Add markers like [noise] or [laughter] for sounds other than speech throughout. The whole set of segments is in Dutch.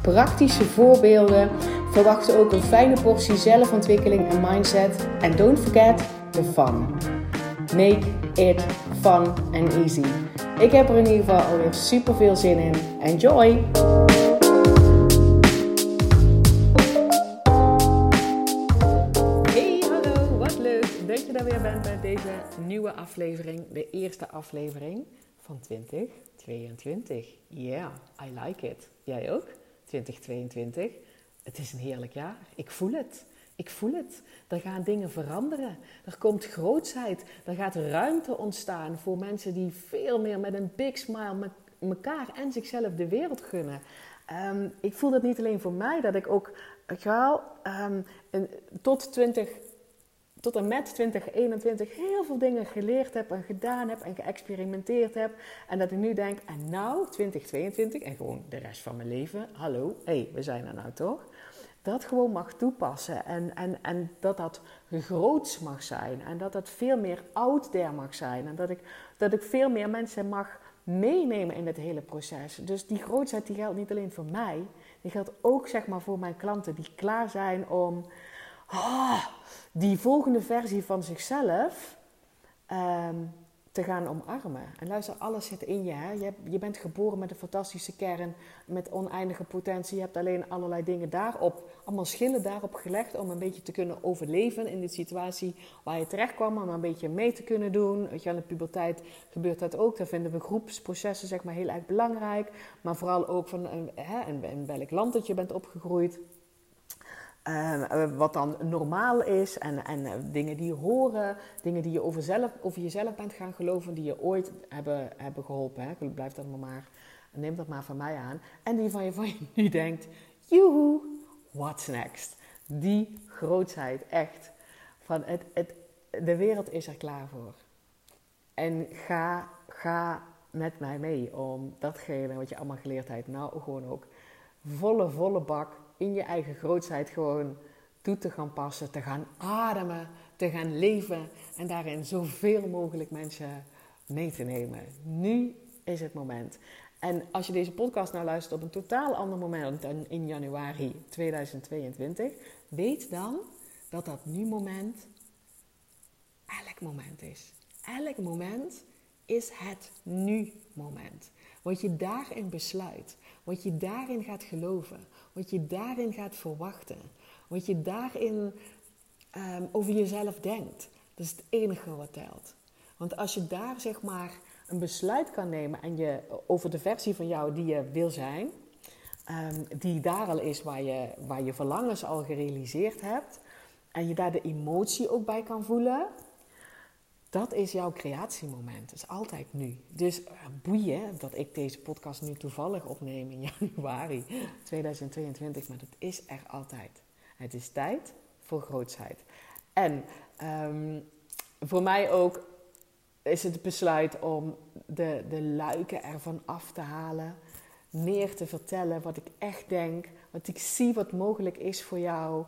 praktische voorbeelden. Verwacht ook een fijne portie zelfontwikkeling en mindset. En don't forget the fun. Make it fun and easy. Ik heb er in ieder geval alweer super veel zin in. Enjoy! Hey, hallo, wat leuk dat je daar weer bent bij deze nieuwe aflevering. De eerste aflevering van 2022. Yeah, I like it. Jij ook? 2022. Het is een heerlijk jaar. Ik voel het. Ik voel het. Er gaan dingen veranderen. Er komt grootsheid. Er gaat ruimte ontstaan voor mensen die veel meer met een big smile met elkaar en zichzelf de wereld gunnen. Ehm, ik voel dat niet alleen voor mij, dat ik ook wel um, tot 20, tot en met 2021 heel veel dingen geleerd heb en gedaan heb en geëxperimenteerd heb. En dat ik nu denk, en nou 2022 en gewoon de rest van mijn leven, hallo, hé, hey, we zijn er nou toch? Dat gewoon mag toepassen en, en, en dat dat groots mag zijn en dat dat veel meer out there mag zijn en dat ik, dat ik veel meer mensen mag meenemen in het hele proces. Dus die grootheid die geldt niet alleen voor mij, die geldt ook zeg maar voor mijn klanten die klaar zijn om oh, die volgende versie van zichzelf um, te gaan omarmen. En luister, alles zit in je. Hè? Je, je, bent geboren met een fantastische kern, met oneindige potentie. Je hebt alleen allerlei dingen daarop, allemaal schillen daarop gelegd om een beetje te kunnen overleven in de situatie waar je terecht kwam, om een beetje mee te kunnen doen. Weet je, in de puberteit gebeurt dat ook. Daar vinden we groepsprocessen zeg maar heel erg belangrijk. Maar vooral ook van hè, in welk land dat je bent opgegroeid. Uh, wat dan normaal is en, en uh, dingen die je horen, dingen die je over, zelf, over jezelf bent gaan geloven, die je ooit hebben, hebben geholpen. Hè? Blijf dat maar, neem dat maar van mij aan. En die van je, van je nu denkt, joehoe, what's next? Die grootheid, echt. Van het, het, de wereld is er klaar voor. En ga, ga met mij mee om datgene wat je allemaal geleerd hebt, nou gewoon ook volle, volle bak in je eigen grootheid gewoon toe te gaan passen, te gaan ademen, te gaan leven en daarin zoveel mogelijk mensen mee te nemen. Nu is het moment. En als je deze podcast nou luistert op een totaal ander moment dan in januari 2022, weet dan dat dat nu moment elk moment is. Elk moment is het nu moment. Wat je daarin besluit, wat je daarin gaat geloven, wat je daarin gaat verwachten, wat je daarin um, over jezelf denkt. Dat is het enige wat telt. Want als je daar zeg maar een besluit kan nemen en je, over de versie van jou die je wil zijn, um, die daar al is waar je, waar je verlangens al gerealiseerd hebt, en je daar de emotie ook bij kan voelen, dat is jouw creatiemoment. Dat is altijd nu. Dus uh, boeien dat ik deze podcast nu toevallig opneem in [laughs] januari 2022. Maar dat is er altijd. Het is tijd voor grootsheid. En um, voor mij ook is het besluit om de, de luiken ervan af te halen. Meer te vertellen wat ik echt denk. Wat ik zie wat mogelijk is voor jou.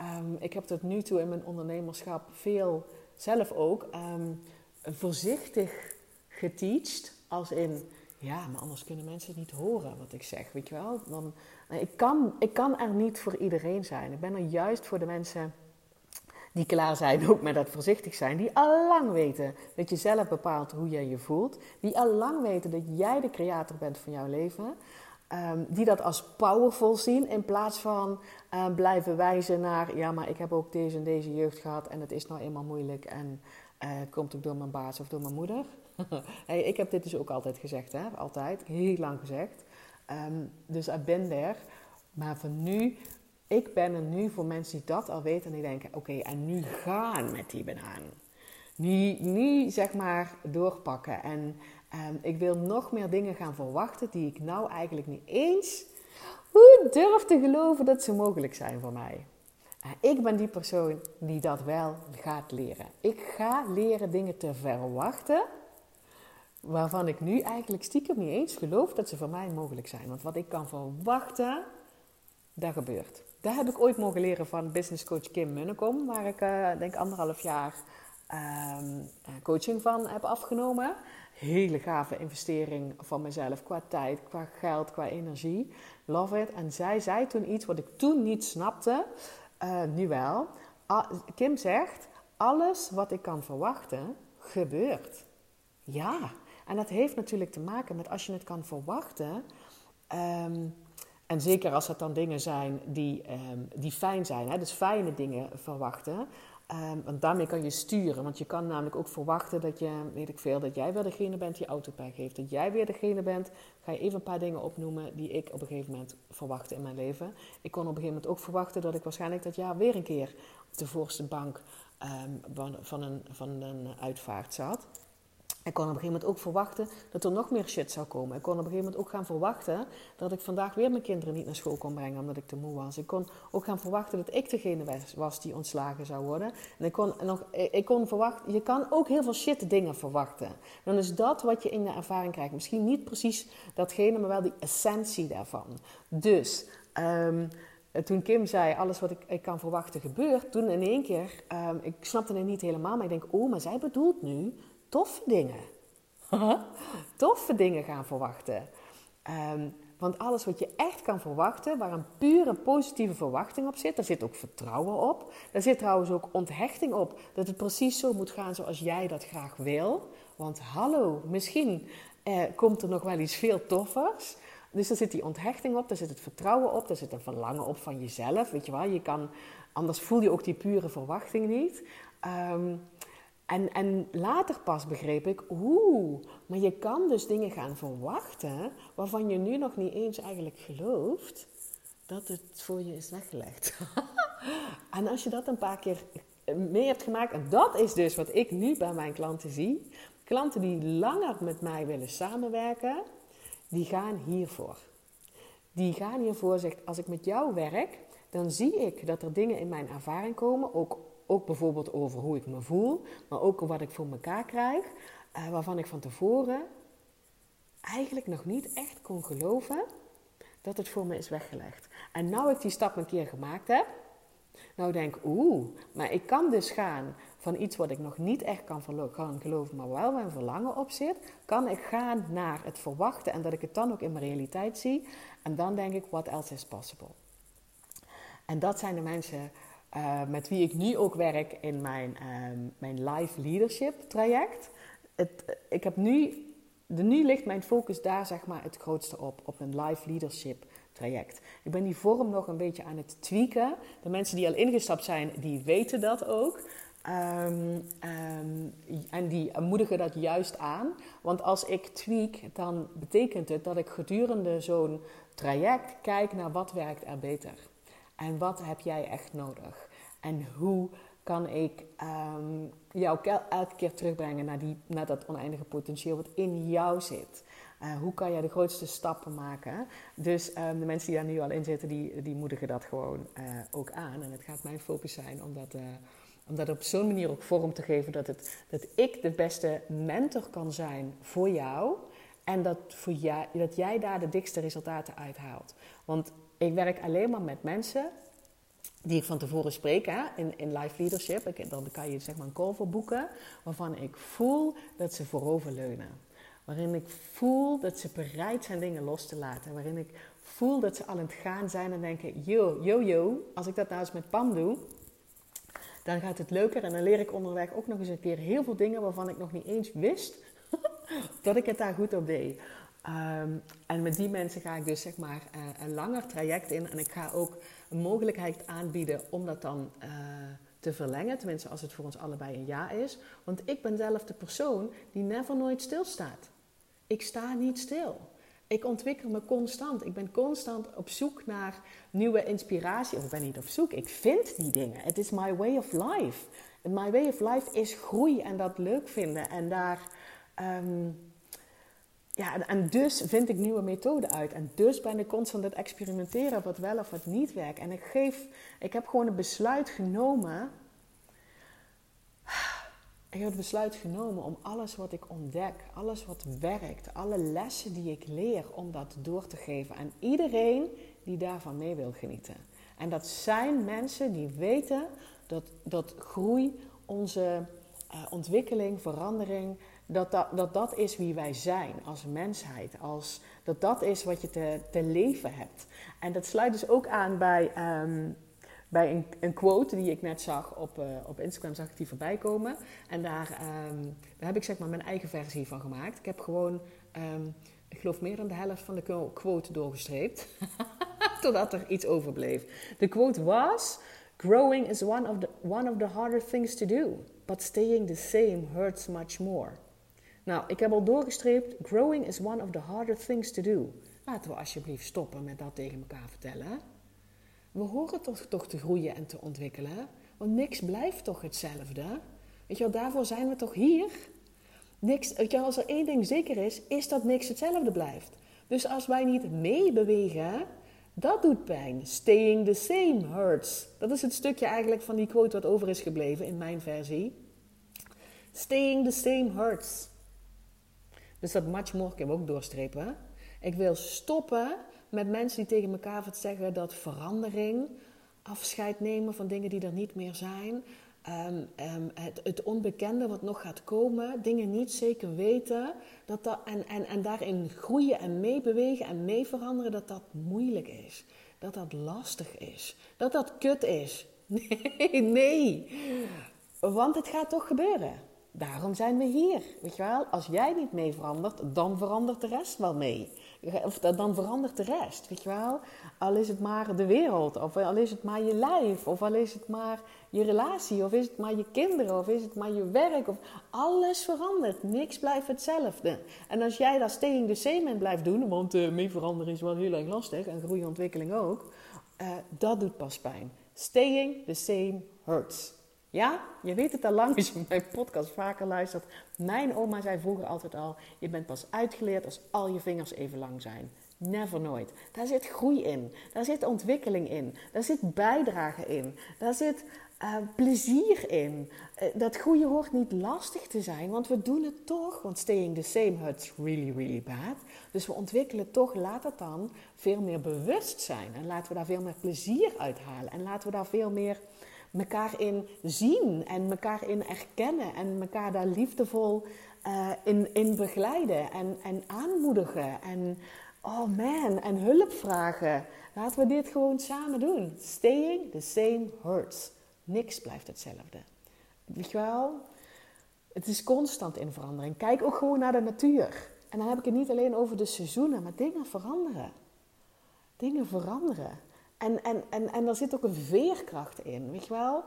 Um, ik heb tot nu toe in mijn ondernemerschap veel zelf ook um, voorzichtig geteacht. Als in, ja, maar anders kunnen mensen het niet horen wat ik zeg, weet je wel. Dan, ik, kan, ik kan er niet voor iedereen zijn. Ik ben er juist voor de mensen die klaar zijn, ook met dat voorzichtig zijn. Die al lang weten dat je zelf bepaalt hoe jij je voelt. Die al lang weten dat jij de creator bent van jouw leven. Um, die dat als powerful zien in plaats van uh, blijven wijzen naar, ja, maar ik heb ook deze en deze jeugd gehad en het is nou eenmaal moeilijk en het komt ook door mijn baas of door mijn moeder. [laughs] hey, ik heb dit dus ook altijd gezegd, hè? altijd, heel lang gezegd. Um, dus ik ben er. Maar voor nu, ik ben er nu voor mensen die dat al weten en die denken, oké, en nu gaan met die banaan. Nu, nu zeg maar doorpakken en Ik wil nog meer dingen gaan verwachten die ik nou eigenlijk niet eens hoe durf te geloven dat ze mogelijk zijn voor mij. ik ben die persoon die dat wel gaat leren. Ik ga leren dingen te verwachten waarvan ik nu eigenlijk stiekem niet eens geloof dat ze voor mij mogelijk zijn. Want wat ik kan verwachten, dat gebeurt. Dat heb ik ooit mogen leren van business coach Kim Munnekom, waar ik uh, denk anderhalf jaar ehm, eh, coaching van heb afgenomen. Hele gave investering van mezelf qua tijd, qua geld, qua energie. Love it. En zij zei toen iets wat ik toen niet snapte, uh, nu wel. Kim zegt, alles wat ik kan verwachten, gebeurt. Ja, en dat heeft natuurlijk te maken met als je het kan verwachten. Ehm, en zeker als het dan dingen zijn die, ehm, die fijn zijn, hè, dus fijne dingen verwachten. Um, want daarmee kan je sturen. Want je kan namelijk ook verwachten dat je, weet ik veel, dat jij weer degene bent die autopech heeft. Dat jij weer degene bent. Ga je even een paar dingen opnoemen die ik op een gegeven moment verwachtte in mijn leven. Ik kon op een gegeven moment ook verwachten dat ik waarschijnlijk dat jaar weer een keer op de voorste bank van, van, een, van een uitvaart zat. Ik kon op een gegeven moment ook verwachten dat er nog meer shit zou komen. Ik kon op een gegeven moment ook gaan verwachten dat ik vandaag weer mijn kinderen niet naar school kon brengen omdat ik te moe was. Ik kon ook gaan verwachten dat ik degene was die ontslagen zou worden. En ik kon nog, ik kon verwachten, je kan ook heel veel shit dingen verwachten. Dan is dat wat je in de ervaring krijgt. Misschien niet precies datgene, maar wel die essentie daarvan. Dus, um, toen Kim zei, alles wat ik, ik, kan verwachten gebeurt, toen in één keer, um, ik snapte het niet helemaal, maar ik denk, oh, maar zij bedoelt nu toffe dingen. [laughs] toffe dingen gaan verwachten. Ehm, want alles wat je echt kan verwachten, waar een pure positieve verwachting op zit, daar zit ook vertrouwen op. Daar zit trouwens ook onthechting op dat het precies zo moet gaan zoals jij dat graag wil. Want hallo, misschien eh, komt er nog wel iets veel toffers. Dus daar zit die onthechting op, daar zit het vertrouwen op, daar zit een verlangen op van jezelf. Weet je wel, je kan, anders voel je ook die pure verwachting niet. Um, en, en later pas begreep ik, oeh, maar je kan dus dingen gaan verwachten waarvan je nu nog niet eens eigenlijk gelooft dat het voor je is weggelegd. [laughs] en als je dat een paar keer mee hebt gemaakt, en dat is dus wat ik nu bij mijn klanten zie. Klanten die langer met mij willen samenwerken, die gaan hiervoor. Die gaan hiervoor, zegt, als ik met jou werk, dan zie ik dat er dingen in mijn ervaring komen, ook ook bijvoorbeeld over hoe ik me voel, maar ook wat ik voor mekaar krijg, uh, waarvan ik van tevoren eigenlijk nog niet echt kon geloven dat het voor me is weggelegd. En nou ik die stap een keer gemaakt heb, nou denk oeh, maar ik kan dus gaan van iets wat ik nog niet echt kan, kan geloven, maar wel mijn verlangen op zit, kan ik gaan naar het verwachten en dat ik het dan ook in mijn realiteit zie. En dan denk ik, what else is possible? En dat zijn de mensen uh, met wie ik nu ook werk in mijn, uh, mijn live leadership traject. Het, ik heb nu, de, nu ligt mijn focus daar zeg maar het grootste op, op een live leadership traject. Ik ben die vorm nog een beetje aan het tweaken. De mensen die al ingestapt zijn, die weten dat ook. Um, um, en die moedigen dat juist aan. Want als ik tweak, dan betekent het dat ik gedurende zo'n traject kijk naar wat werkt er beter. En wat heb jij echt nodig? En hoe kan ik um, jou elke keer terugbrengen naar, die, naar dat oneindige potentieel wat in jou zit? Uh, hoe kan jij de grootste stappen maken? Dus um, de mensen die daar nu al in zitten, die, die moedigen dat gewoon uh, ook aan. En het gaat mijn focus zijn om dat, uh, om dat op zo'n manier ook vorm te geven dat, het, dat ik de beste mentor kan zijn voor jou. En dat, voor jij, dat jij daar de dikste resultaten uithaalt. Want ik werk alleen maar met mensen die ik van tevoren spreek hè, in, in live leadership. Ik, dan kan je zeg maar een call voor boeken waarvan ik voel dat ze vooroverleunen. Waarin ik voel dat ze bereid zijn dingen los te laten. Waarin ik voel dat ze al aan het gaan zijn en denken: yo, yo, yo, als ik dat nou eens met Pam doe, dan gaat het leuker. En dan leer ik onderweg ook nog eens een keer heel veel dingen waarvan ik nog niet eens wist [laughs] dat ik het daar goed op deed. Um, en met die mensen ga ik dus zeg maar uh, een langer traject in. En ik ga ook een mogelijkheid aanbieden om dat dan uh, te verlengen. Tenminste, als het voor ons allebei een ja is. Want ik ben zelf de persoon die never nooit stilstaat. Ik sta niet stil. Ik ontwikkel me constant. Ik ben constant op zoek naar nieuwe inspiratie. Of ik ben niet op zoek, ik vind die dingen. Het is my way of life. My way of life is groei en dat leuk vinden. En daar. Um, ja, en dus vind ik nieuwe methoden uit. En dus ben ik constant aan het experimenteren wat wel of wat niet werkt. En ik geef, ik heb gewoon een besluit genomen. Ik heb het besluit genomen om alles wat ik ontdek, alles wat werkt, alle lessen die ik leer, om dat door te geven aan iedereen die daarvan mee wil genieten. En dat zijn mensen die weten dat, dat groei onze uh, ontwikkeling, verandering, dat dat, dat is wie wij zijn als mensheid. Als, dat dat is wat je te, te leven hebt. En dat sluit dus ook aan bij, um, bij een, een, quote die ik net zag op, uh, op Instagram, zag ik die voorbij komen. En daar, um, daar heb ik zeg maar mijn eigen versie van gemaakt. Ik heb gewoon, um, ik geloof meer dan de helft van de quote doorgestreept. [laughs] Totdat er iets overbleef. De quote was... Growing is one of, the, one of the harder things to do, but staying the same hurts much more. Nou, ik heb al doorgestreept. Growing is one of the harder things to do. Laten we alsjeblieft stoppen met dat tegen elkaar vertellen. We horen toch, toch te groeien en te ontwikkelen. Want niks blijft toch hetzelfde. Weet je wel, daarvoor zijn we toch hier? Niks, weet je als er één ding zeker is, is dat niks hetzelfde blijft. Dus als wij niet meebewegen, dat doet pijn. Staying the same hurts. Dat is het stukje eigenlijk van die quote wat over is gebleven in mijn versie. Staying the same hurts. Dus dat much more kunnen we ook doorstrepen. Ik wil stoppen met mensen die tegen elkaar zeggen dat verandering, afscheid nemen van dingen die er niet meer zijn, um, um, het, het, onbekende wat nog gaat komen, dingen niet zeker weten, dat dat, en, en, en daarin groeien en meebewegen en mee veranderen, dat dat moeilijk is. Dat dat lastig is. Dat dat kut is. [laughs] Nee, nee. Want het gaat toch gebeuren. Daarom zijn we hier. Weet je wel? Als jij niet mee verandert, dan verandert de rest wel mee. Of dan verandert de rest. Weet je wel? Al is het maar de wereld, of al is het maar je lijf, of al is het maar je relatie, of is het maar je kinderen, of is het maar je werk. Of alles verandert. Niks blijft hetzelfde. En als jij daar staying the same in blijft doen, want uh, mee veranderen is wel heel erg lastig en groeiontwikkeling ook, uh, dat doet pas pijn. Staying the same hurts. Ja, je weet het al lang als je mijn podcast vaker luistert. Mijn oma zei vroeger altijd al: je bent pas uitgeleerd als al je vingers even lang zijn. Never nooit. Daar zit groei in. Daar zit ontwikkeling in. Daar zit bijdrage in. Daar zit uh, plezier in. Uh, dat groeien hoort niet lastig te zijn, want we doen het toch. Want staying the same hurts really, really bad. Dus we ontwikkelen toch. Laat het dan veel meer bewust zijn. En laten we daar veel meer plezier uit halen. En laten we daar veel meer elkaar in zien en elkaar in erkennen en elkaar daar liefdevol uh, in, in begeleiden en, en aanmoedigen en oh man, en hulp vragen. Laten we dit gewoon samen doen. Staying the same hurts. Niks blijft hetzelfde. Weet je wel? Het is constant in verandering. Kijk ook gewoon naar de natuur. En dan heb ik het niet alleen over de seizoenen, maar dingen veranderen. Dingen veranderen. En, en, en, en er zit ook een veerkracht in, weet je wel?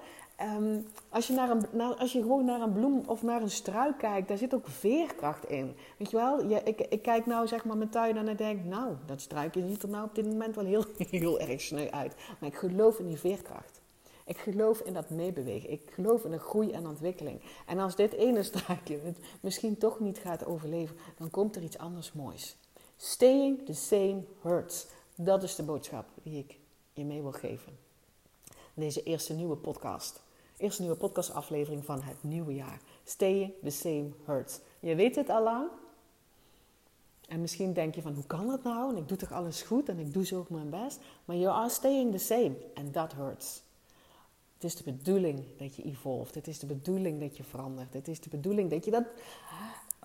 Um, als, je naar een, als je gewoon naar een bloem of naar een struik kijkt, daar zit ook veerkracht in. Weet je wel? Ik, ik kijk nou zeg maar mijn tuin en denk, nou, dat struikje ziet er nou op dit moment wel heel, [laughs] heel erg sneu uit. Maar ik geloof in die veerkracht. Ik geloof in dat meebewegen. Ik geloof in de groei en ontwikkeling. En als dit ene struikje het misschien toch niet gaat overleven, dan komt er iets anders moois. Staying the same hurts. Dat is de boodschap die ik je mee wil geven. Deze eerste nieuwe podcast. Eerste nieuwe podcastaflevering van het nieuwe jaar. Staying the same hurts. Je weet het al lang. En misschien denk je van, hoe kan dat nou? En ik doe toch alles goed en ik doe zo mijn best. Maar you are staying the same. And that hurts. Het is de bedoeling dat je evolved. Het is de bedoeling dat je verandert. Het is de bedoeling dat je dat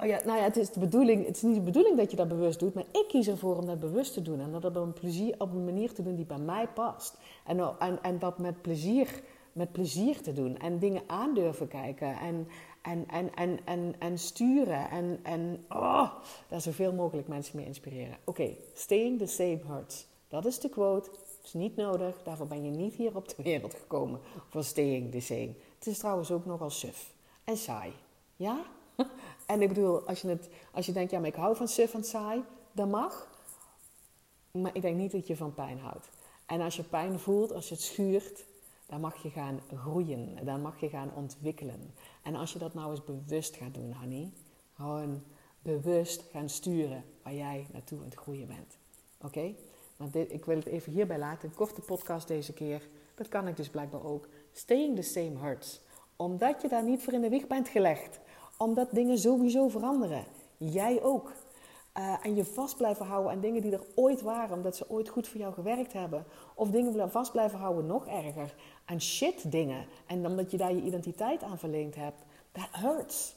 Oh ja, nou ja, het is, de bedoeling, het is niet de bedoeling dat je dat bewust doet, maar ik kies ervoor om dat bewust te doen. En dat op een, plezier, op een manier te doen die bij mij past. En, en, en dat met plezier, met plezier te doen. En dingen aan durven kijken. En, en, en, en, en, en sturen. En, en oh, daar zoveel mogelijk mensen mee inspireren. Oké, staying the same hurts. Dat is de quote. Het is niet nodig. Daarvoor ben je niet hier op de wereld gekomen. Voor staying the same. Het is trouwens ook nogal suf. En saai. Ja? [laughs] En ik bedoel, als je, het, als je denkt, ja, maar ik hou van suf en saai, dan mag. Maar ik denk niet dat je van pijn houdt. En als je pijn voelt, als je het schuurt, dan mag je gaan groeien. Dan mag je gaan ontwikkelen. En als je dat nou eens bewust gaat doen, honey. Gewoon bewust gaan sturen waar jij naartoe aan het groeien bent. Oké? Want dit, ik wil het even hierbij laten. Een korte podcast deze keer. Dat kan ik dus blijkbaar ook. Staying the same hurts. Omdat je daar niet voor in de wieg bent gelegd. Omdat dingen sowieso veranderen. Jij ook. Uh, en je vast blijven houden aan dingen die er ooit waren, omdat ze ooit goed voor jou gewerkt hebben. Of dingen vast blijven houden, nog erger, aan shit dingen. En omdat je daar je identiteit aan verleend hebt. That hurts.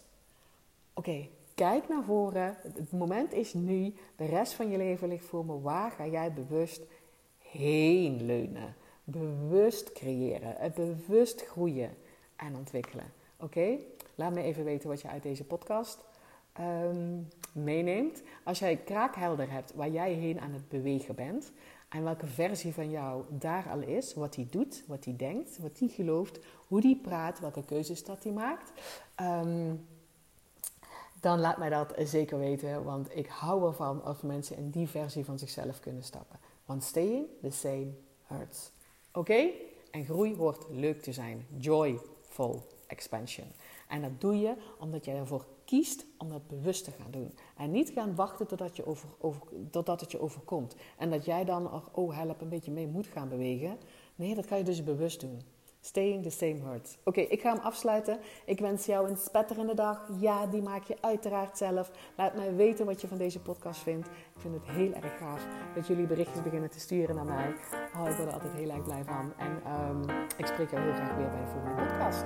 Oké, kijk naar voren. Het moment is nu. De rest van je leven ligt voor me. Waar ga jij bewust heen leunen? Bewust creëren. Bewust groeien en ontwikkelen. Oké? Laat me even weten wat je uit deze podcast um, meeneemt. Als jij kraakhelder hebt waar jij heen aan het bewegen bent. En welke versie van jou daar al is. Wat hij doet, wat hij denkt, wat hij gelooft. Hoe hij praat, welke keuzes dat hij maakt. Um, dan laat mij dat zeker weten. Want ik hou ervan als mensen in die versie van zichzelf kunnen stappen. Want staying the same hurts. Oké? En groei hoort leuk te zijn. Joyful expansion. En dat doe je omdat jij ervoor kiest om dat bewust te gaan doen. En niet gaan wachten totdat, je over, over, totdat het je overkomt. En dat jij dan, oh help, een beetje mee moet gaan bewegen. Nee, dat kan je dus bewust doen. Staying the same hurts. Oké, ik ga hem afsluiten. Ik wens jou een spetterende dag. Ja, die maak je uiteraard zelf. Laat mij weten wat je van deze podcast vindt. Ik vind het heel erg gaaf dat jullie berichtjes beginnen te sturen naar mij. Oh, ik word er altijd heel erg blij van. En um, ik spreek jou heel graag weer bij de volgende podcast.